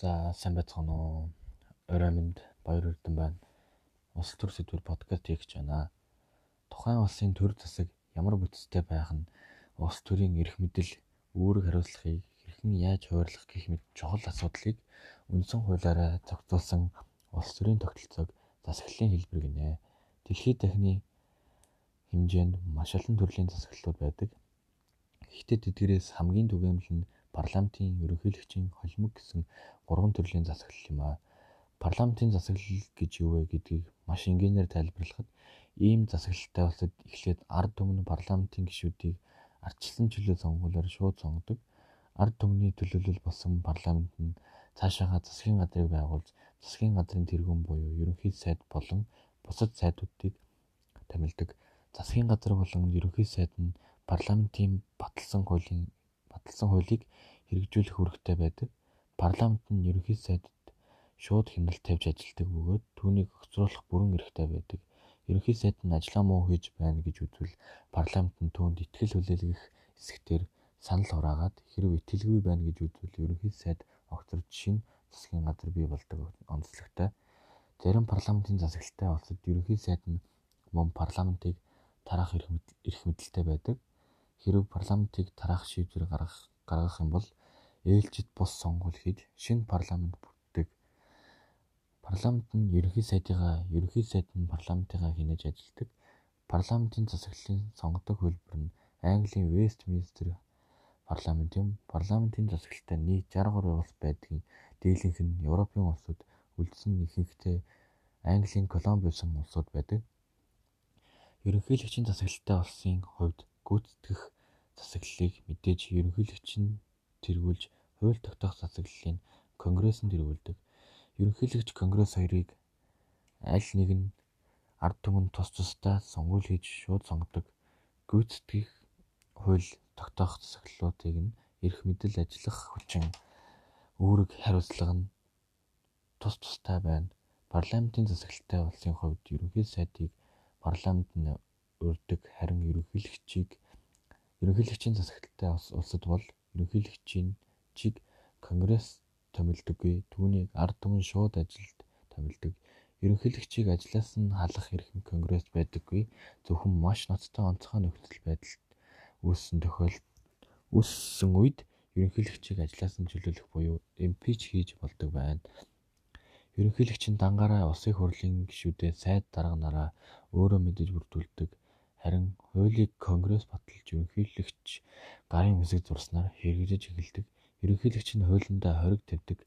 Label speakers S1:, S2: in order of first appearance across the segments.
S1: За сайн байцгаана уу? Орой минь баяр хүрдэн байна. Улс төр сэдвэр подкаст хийж байна. Тухайн улсын төр засаг ямар бүтцтэй байх нь улс төрийн эрх мэдэл үүрэг хариуцлагыг хэрхэн яаж хуваарлах гэх мэт чухал асуудлыг үндсэн хуулиараа зохицуулсан улс төрийн тогтолцоог засаглалын хэлбэр гинэ. Дэлхийд дахины хэмжээнд маш олон төрлийн засаглалууд байдаг. Гэхдээ тэдгээрээс хамгийн түгээмэл нь парламентын ерөнхийлөгчийн холимог гэсэн гурван төрлийн засаглал юм а. Парламентын засаглал гэж юу вэ гэдгийг маш энгийнээр тайлбарлахад ийм засаглалтай улсад эхлээд ард түмэн парламентын гишүүдийг ардчилсан чөлөө сонгуулиар шууд сонгодог. Ард түмний төлөөлөл болсон парламент нь цаашаага засгийн газрыг байгуулж засгийн газрын тэргүүн буюу ерөнхий сайд болон бусад сайдуудыг томилдог. Засгийн газар болон ерөнхий сайд нь парламентын баталсан хуулийн баталсан хуулийг хэрэгжүүлэх үүрэгтэй байдаг. Парламент нь ерөнхий сайдад шууд хяналт тавьж ажилладаг бөгөөд түүнийг огцруулах бүрэн эрхтэй байдаг. Ерөнхий сайд нь ажлаа муу хийж байна гэж үзвэл парламент нь түүнд итгэл хүлээлгэх эсэгтэр санал хураагаад хэрэг итгэлгүй байна гэж үзвэл ерөнхий сайд огцорч шинэ засгийн газар бий болдог онцлогтой. Зарим парламентын засаглалтай улсад ерөнхий сайд нь мөн парламентыг тараах эрх мэдэлтэй байдаг. Хэрв парламентыг тараах шийдвэр гаргах гаргах юм бол ээлжид бус сонгуул хийж шинэ парламент бүрддэг. Парламент нь ерөнхий сайдыгаа ерөнхий сайд нь парламентыгаа хянаж ажилладаг. Парламентын засаглалын сонгодог хөлбөр нь Английн Вестминстер парламент юм. Парламентын засаглалтай нийт 63 улс байдгийн дийлэнх нь Европын улсууд үлдсэн ихэнхдээ Английн Колумбиусын улсууд байдаг. Ерөнхийлөгчийн засаглалтай улсын хувьд гүйцэтгэх засаглалыг мэдээж ерөнхийлөгч нь тэргүүлж хууль тогтоох засаглалыг конгресс нь тэргүүлдэг. Ерөнхийлөгч конгресс хоёрыг аль нэг нь ард түмэн тус тусдаа сонгуул хийж шууд сонгодог. Гүйцэтгэх хууль тогтоох засаглалуудыг нь эрх мэдэл ажиллах хүчин үүрэг хариуцлага нь тус тустай байна. Парламентын засаглалтай улсын хувьд ерөнхий сайдыг парламент нь урьдаг харин ерөнхийлөгчийг ерөнхийлөгчийн засаглалтай улсад бол ерөнхийлөгчийн чиг конгресс томилдоггүй түүнийг ард түмэн шууд ажилд томилдог. Ерөнхийлөгчийг ажлаас нь халах эрх конгресс байдаггүй зөвхөн маш ноцтой онцгой нөхцөл байдалд үүссэн тохиолдолд үүссэн үед ерөнхийлөгчийг ажлаас нь чөлөөлөх буюу импич хийж болдог байна. Ерөнхийлөгч нь дангаараа улсын хурлын гишүүдээ сайд дарга нараа өөрөө мэдэж бүрдүүлдэг. Харин хуулийг конгресс баталж ерөнхийлөгч гарын үсэг зурснаар хэрэгжиж эхэлдэг. Ерөнхийлөгч нь хуулиндаа хориг тавьдаг.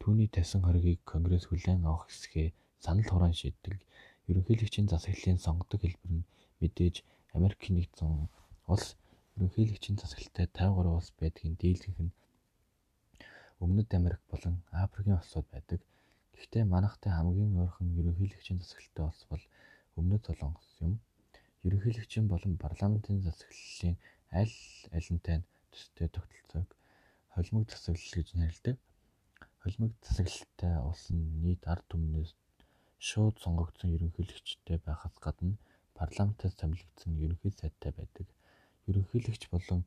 S1: Түүний тавьсан хоригийг конгресс хүлээн авах хэсгээ санал хураан шийддэг. Ерөнхийлөгчийн засаглалын сонгодог хэлбэр нь мэдээж Америк нэгдсэн улс ерөнхийлөгчийн засаглалтай 53 улс байдгийн дийлэнх нь Өмнөд Америк болон Африкийн улсууд байдаг. Гэхдээ манайхтай хамгийн ойрхон ерөнхийлөгчийн засаглалтай улс бол Өмнөд Солонгос юм. Ерөнхийлөгчийн болон парламентын засаглалын аль алинтай нь төстэй тогтолцоог холимог засаглал гэж нэрлэдэг. Холимог засаглалтай улс нь нийт ард түмнээс шууд сонгогдсон ерөнхийлөгчтэй байхаас гадна парламентаас томилогдсон ерөнхий сайдтай байдаг. Ерөнхийлөгч болон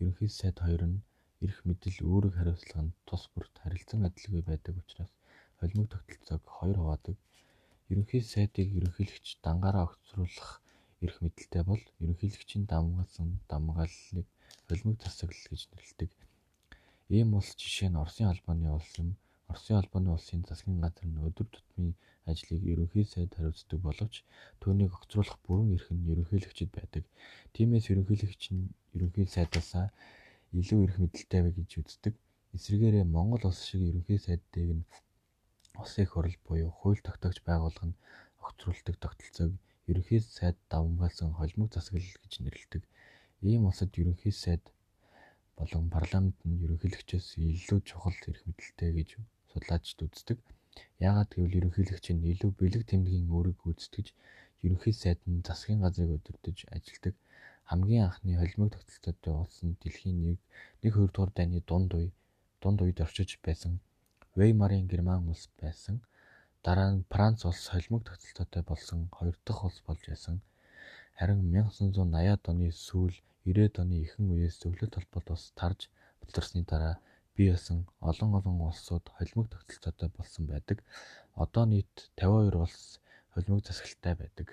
S1: ерөнхий сайд хоёр нь эрх мэдэл үүрэг хариуцлага нь тус бүрт харилцан адилгүй байдаг учраас холимог тогтолцоог хоёр хуваадаг. Ерөнхий сайдыг ерөнхийлөгч дангаараа огцруулах эрх мэдэлтэй бол ерөнхийлөгчийн дамгаалсан дамгааллыг холимог засаглал гэж нэрлэдэг. Ийм улс жишээ нь Оросын албаны улс юм. Оросын албаны улсын засгийн газар нь өдөр тутмын ажлыг ерөнхий сайд хариуцдаг боловч түүнийг огцруулах бүрэн эрх нь ерөнхийлөгчөд байдаг. Тиймээс ерөнхийлөгч нь ерөнхий сайдаасаа илүү эрх мэдэлтэй вэ гэж үздэг. Эсвэргээрээ Монгол улс шиг ерөнхий сайдыг нь улсын хурал буюу хууль тогтоогч байгууллага нь огцруулдаг тогтолцоог ерөнхий сайд давамгаалсан холимог засаглал гэж нэрлэдэг. Ийм улсад ерөнхий сайд болон парламент нь ерөнхийлөгчөөс илүү чухал эрх мэдэлтэй гэж судлаачид үздэг. Яагаад гэвэл ерөнхийлөгч нь илүү бэлэг тэмдгийн үүрэг гүйцэтгэж ерөнхий сайд нь засгийн газрыг өдөртөж ажилдаг. Хамгийн анхны холимог тогтолцоотой улс нь дэлхийн 1 2 дугаар дайны дунд үе дунд үед орчиж байсан Веймарын Герман улс байсан. Дараа нь Франц улс холимог тогтолцоотой болсон хоёр дахь улс болж байсан. Харин 1980-аад оны сүүл 90-ад оны ихэнх үеэс зөвлөлт холбоот ус тарж батларсны дараа бий болсон олон олон улсууд холимог тогтолцоотой болсон байдаг. Одоо нийт 52 улс холимог засаглалтай байдаг.